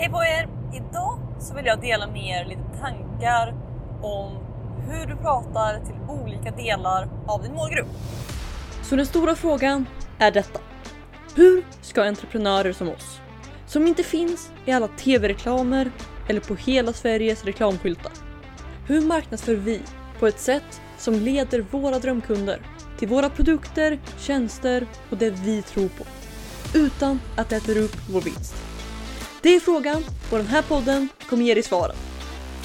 Hej på er! Idag så vill jag dela med er lite tankar om hur du pratar till olika delar av din målgrupp. Så den stora frågan är detta. Hur ska entreprenörer som oss, som inte finns i alla tv-reklamer eller på hela Sveriges reklamskyltar. Hur marknadsför vi på ett sätt som leder våra drömkunder till våra produkter, tjänster och det vi tror på utan att det äter upp vår vinst? Det är frågan och den här podden kommer ge dig svaren.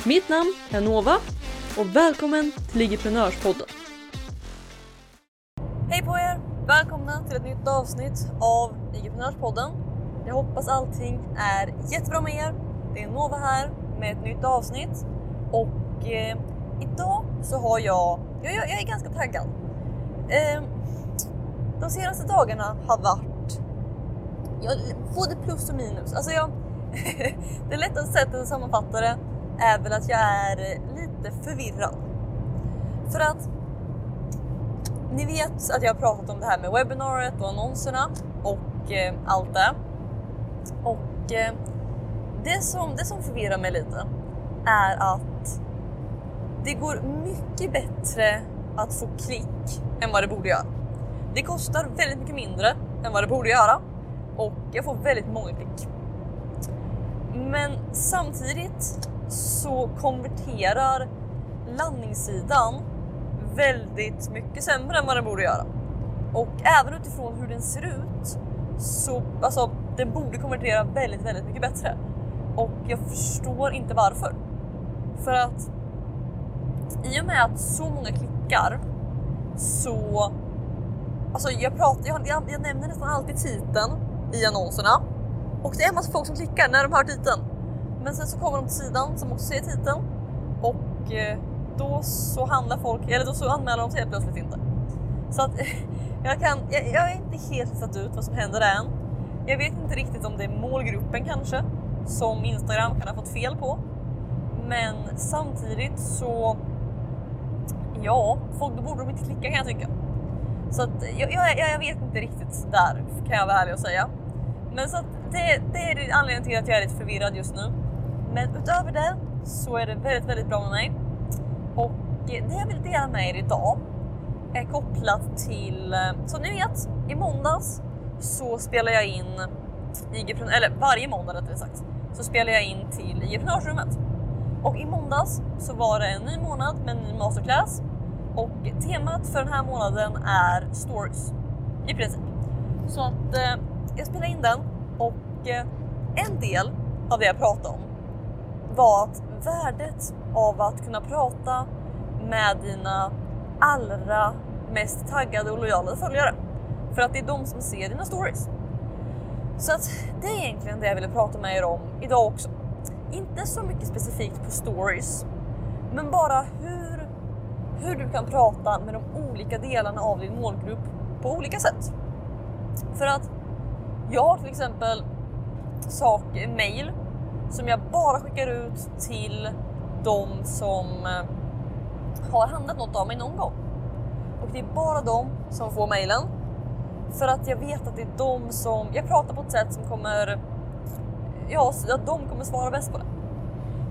Mitt namn är Nova och välkommen till Ligiprenörspodden. Hej på er! Välkomna till ett nytt avsnitt av Ligiprenörspodden. Jag hoppas allting är jättebra med er. Det är Nova här med ett nytt avsnitt och eh, idag så har jag, jag, jag, jag är ganska taggad. Eh, de senaste dagarna har varit jag, både plus och minus. Alltså jag, det lättaste sättet att sammanfatta det är väl att jag är lite förvirrad. För att ni vet att jag har pratat om det här med webbinariet och annonserna och eh, allt det. Och eh, det, som, det som förvirrar mig lite är att det går mycket bättre att få klick än vad det borde göra. Det kostar väldigt mycket mindre än vad det borde göra och jag får väldigt många klick. Men samtidigt så konverterar landningssidan väldigt mycket sämre än vad den borde göra. Och även utifrån hur den ser ut så alltså, den borde konvertera väldigt, väldigt mycket bättre. Och jag förstår inte varför. För att i och med att så många klickar så Alltså jag pratar, jag, jag, jag nämner nästan alltid titeln i annonserna och det är en massa folk som klickar när de hör titeln. Men sen så kommer de till sidan som också ser titeln och eh, då så handlar folk, eller då så anmäler de sig helt plötsligt inte. Så att jag kan, jag, jag är inte helt satt ut vad som händer än. Jag vet inte riktigt om det är målgruppen kanske som Instagram kan ha fått fel på. Men samtidigt så ja, folk, då borde de inte klicka kan jag tycka. Så att jag, jag, jag vet inte riktigt där kan jag vara ärlig och säga. Men så att det, det är anledningen till att jag är lite förvirrad just nu. Men utöver det så är det väldigt, väldigt bra med mig. Och det jag vill dela med er idag är kopplat till, som ni vet, i måndags så spelar jag in eller varje måndag rättare sagt, så spelar jag in till IG-prenörsrummet. Och i måndags så var det en ny månad med en ny masterclass och temat för den här månaden är stories i princip. Så att eh, jag spelade in den och eh, en del av det jag pratade om var att värdet av att kunna prata med dina allra mest taggade och lojala följare. För att det är de som ser dina stories. Så att det är egentligen det jag ville prata med er om idag också. Inte så mycket specifikt på stories, men bara hur, hur du kan prata med de olika delarna av din målgrupp på olika sätt. För att jag har till exempel sak, mail som jag bara skickar ut till de som eh, har handlat något av mig någon gång. Och det är bara de som får mailen. För att jag vet att det är de som, jag pratar på ett sätt som kommer, ja, att de kommer svara bäst på det.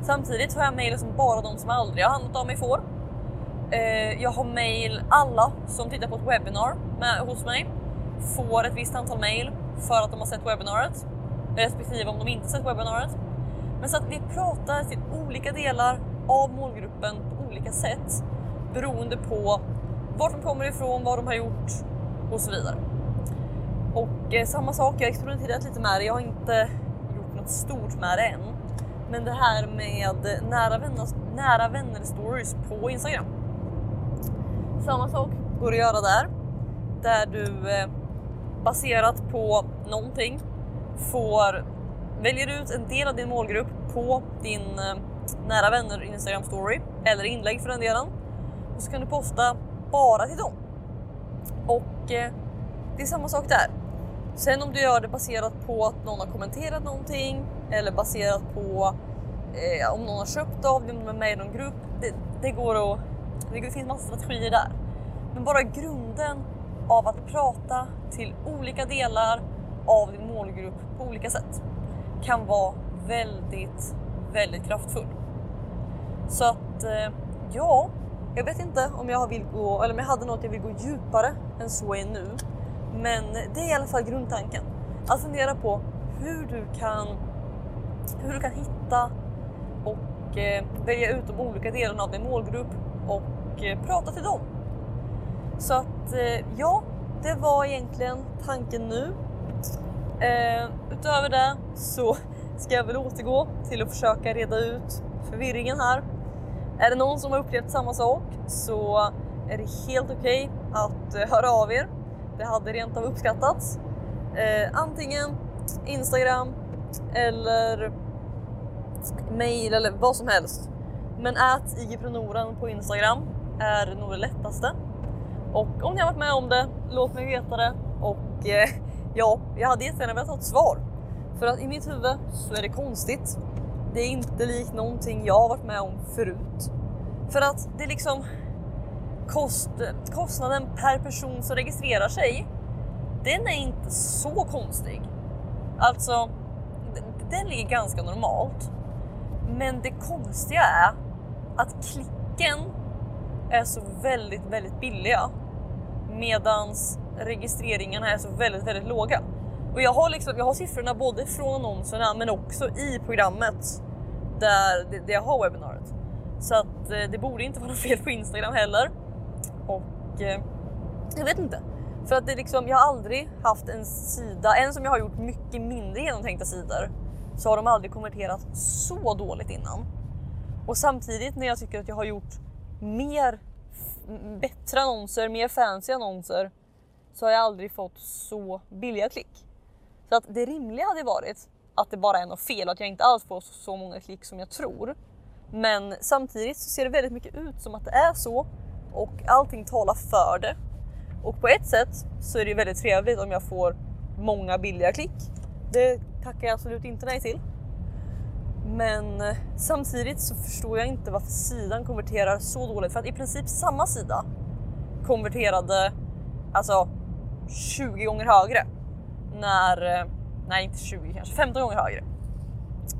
Samtidigt har jag mejl som bara de som aldrig har handlat av mig får. Eh, jag har mejl... alla som tittar på ett webbinar med, hos mig får ett visst antal mejl för att de har sett webbinariet respektive om de inte sett webbinariet. Men så att vi pratar till olika delar av målgruppen på olika sätt beroende på vart de kommer ifrån, vad de har gjort och så vidare. Och eh, samma sak, jag har experimenterat lite med det. Jag har inte gjort något stort med det än. Men det här med nära vänner, nära vänner stories på Instagram. Samma sak går att göra där. Där du eh, baserat på någonting får väljer ut en del av din målgrupp på din eh, nära vänner Instagram story eller inlägg för den delen och så kan du posta bara till dem. Och eh, det är samma sak där. Sen om du gör det baserat på att någon har kommenterat någonting eller baserat på eh, om någon har köpt av dig, om de är med i någon grupp. Det, det går att, det finns massa strategier där. Men bara grunden av att prata till olika delar av din målgrupp på olika sätt kan vara väldigt, väldigt kraftfull. Så att eh, ja, jag vet inte om jag vill gå, eller om jag hade något jag vill gå djupare än så i nu. Men det är i alla fall grundtanken. Att fundera på hur du kan, hur du kan hitta och eh, välja ut de olika delarna av din målgrupp och eh, prata till dem. Så att eh, ja, det var egentligen tanken nu. Eh, utöver det så ska jag väl återgå till att försöka reda ut förvirringen här. Är det någon som har upplevt samma sak så är det helt okej okay att eh, höra av er. Det hade rent av uppskattats. Eh, antingen Instagram eller mail eller vad som helst. Men ät IG på Instagram är nog det lättaste. Och om ni har varit med om det, låt mig veta det. Och eh, ja, jag hade jättegärna velat ha ett svar. För att i mitt huvud så är det konstigt. Det är inte likt någonting jag har varit med om förut. För att det är liksom kost, kostnaden per person som registrerar sig, den är inte så konstig. Alltså, den ligger ganska normalt. Men det konstiga är att klicken är så väldigt, väldigt billiga medans registreringarna är så väldigt, väldigt låga. Och jag har, liksom, jag har siffrorna både från annonserna men också i programmet där, där jag har webbinariet. Så att eh, det borde inte vara något fel på Instagram heller. Och eh, jag vet inte. För att det liksom, jag har aldrig haft en sida, en som jag har gjort mycket mindre genomtänkta sidor, så har de aldrig konverterat så dåligt innan. Och samtidigt när jag tycker att jag har gjort mer bättre annonser, mer fancy annonser, så har jag aldrig fått så billiga klick. Så att det rimliga hade varit att det bara är något fel och att jag inte alls får så många klick som jag tror. Men samtidigt så ser det väldigt mycket ut som att det är så och allting talar för det. Och på ett sätt så är det väldigt trevligt om jag får många billiga klick. Det tackar jag absolut inte nej till. Men eh, samtidigt så förstår jag inte varför sidan konverterar så dåligt för att i princip samma sida konverterade alltså 20 gånger högre när, eh, nej inte 20 kanske 15 gånger högre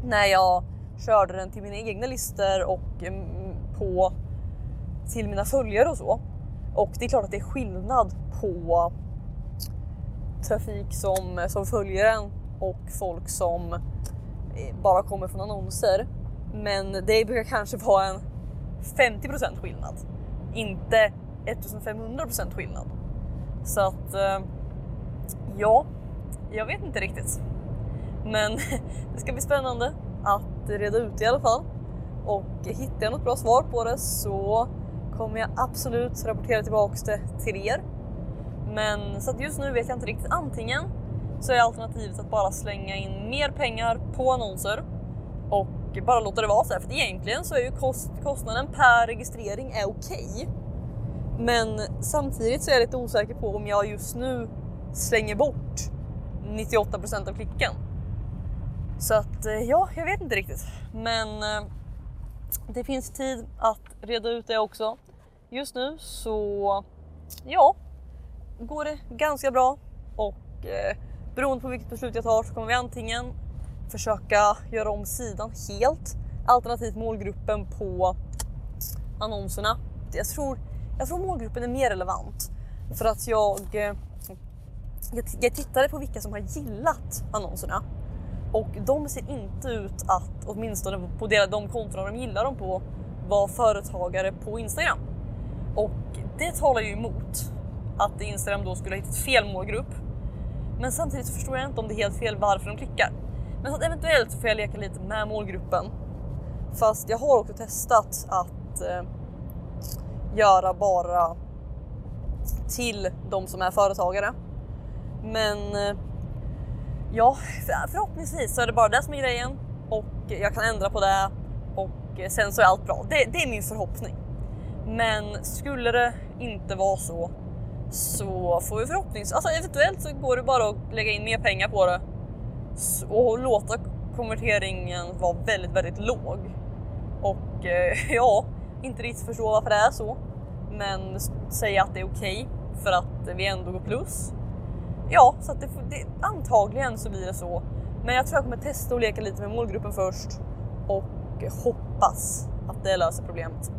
när jag körde den till mina egna listor och mm, på till mina följare och så. Och det är klart att det är skillnad på trafik som, som följer en och folk som bara kommer från annonser. Men det brukar kanske vara en 50% skillnad, inte 1500% skillnad. Så att eh, ja, jag vet inte riktigt. Men det ska bli spännande att reda ut i alla fall. Och hittar jag något bra svar på det så kommer jag absolut rapportera tillbaks det till er. Men så att just nu vet jag inte riktigt. Antingen så är alternativet att bara slänga in mer pengar på annonser och bara låta det vara så här. För egentligen så är ju kost, kostnaden per registrering är okej. Okay. Men samtidigt så är jag lite osäker på om jag just nu slänger bort 98% av klicken. Så att eh, ja, jag vet inte riktigt. Men eh, det finns tid att reda ut det också. Just nu så ja, går det ganska bra och eh, beroende på vilket beslut jag tar så kommer vi antingen försöka göra om sidan helt alternativt målgruppen på annonserna. Jag tror, jag tror målgruppen är mer relevant för att jag, eh, jag, jag tittade på vilka som har gillat annonserna och de ser inte ut att, åtminstone på de konton de gillar dem på, vara företagare på Instagram. Och det talar ju emot att Instagram då skulle ha hittat fel målgrupp. Men samtidigt förstår jag inte om det är helt fel varför de klickar. Men så att eventuellt så får jag leka lite med målgruppen. Fast jag har också testat att eh, göra bara till de som är företagare. Men eh, ja, förhoppningsvis så är det bara det som är grejen och jag kan ändra på det och sen så är allt bra. Det, det är min förhoppning. Men skulle det inte vara så så får vi förhoppningsvis, alltså eventuellt så går det bara att lägga in mer pengar på det och låta konverteringen vara väldigt, väldigt låg. Och eh, ja, inte riktigt förstå varför det är så, men säga att det är okej okay för att vi ändå går plus. Ja, så att det, det, antagligen så blir det så. Men jag tror jag kommer testa och leka lite med målgruppen först och hoppas att det löser problemet.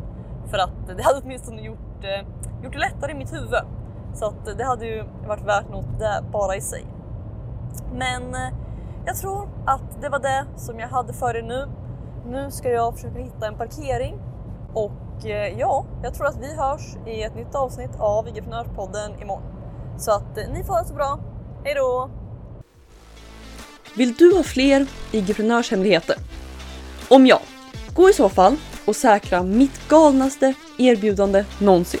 För att det hade åtminstone gjort, eh, gjort det lättare i mitt huvud. Så att det hade ju varit värt något där bara i sig. Men eh, jag tror att det var det som jag hade för er nu. Nu ska jag försöka hitta en parkering och eh, ja, jag tror att vi hörs i ett nytt avsnitt av IG-prenörspodden imorgon. Så att eh, ni får ha det så bra. Hej då! Vill du ha fler IG-prenörshemligheter? Om ja, gå i så fall och säkra mitt galnaste erbjudande någonsin.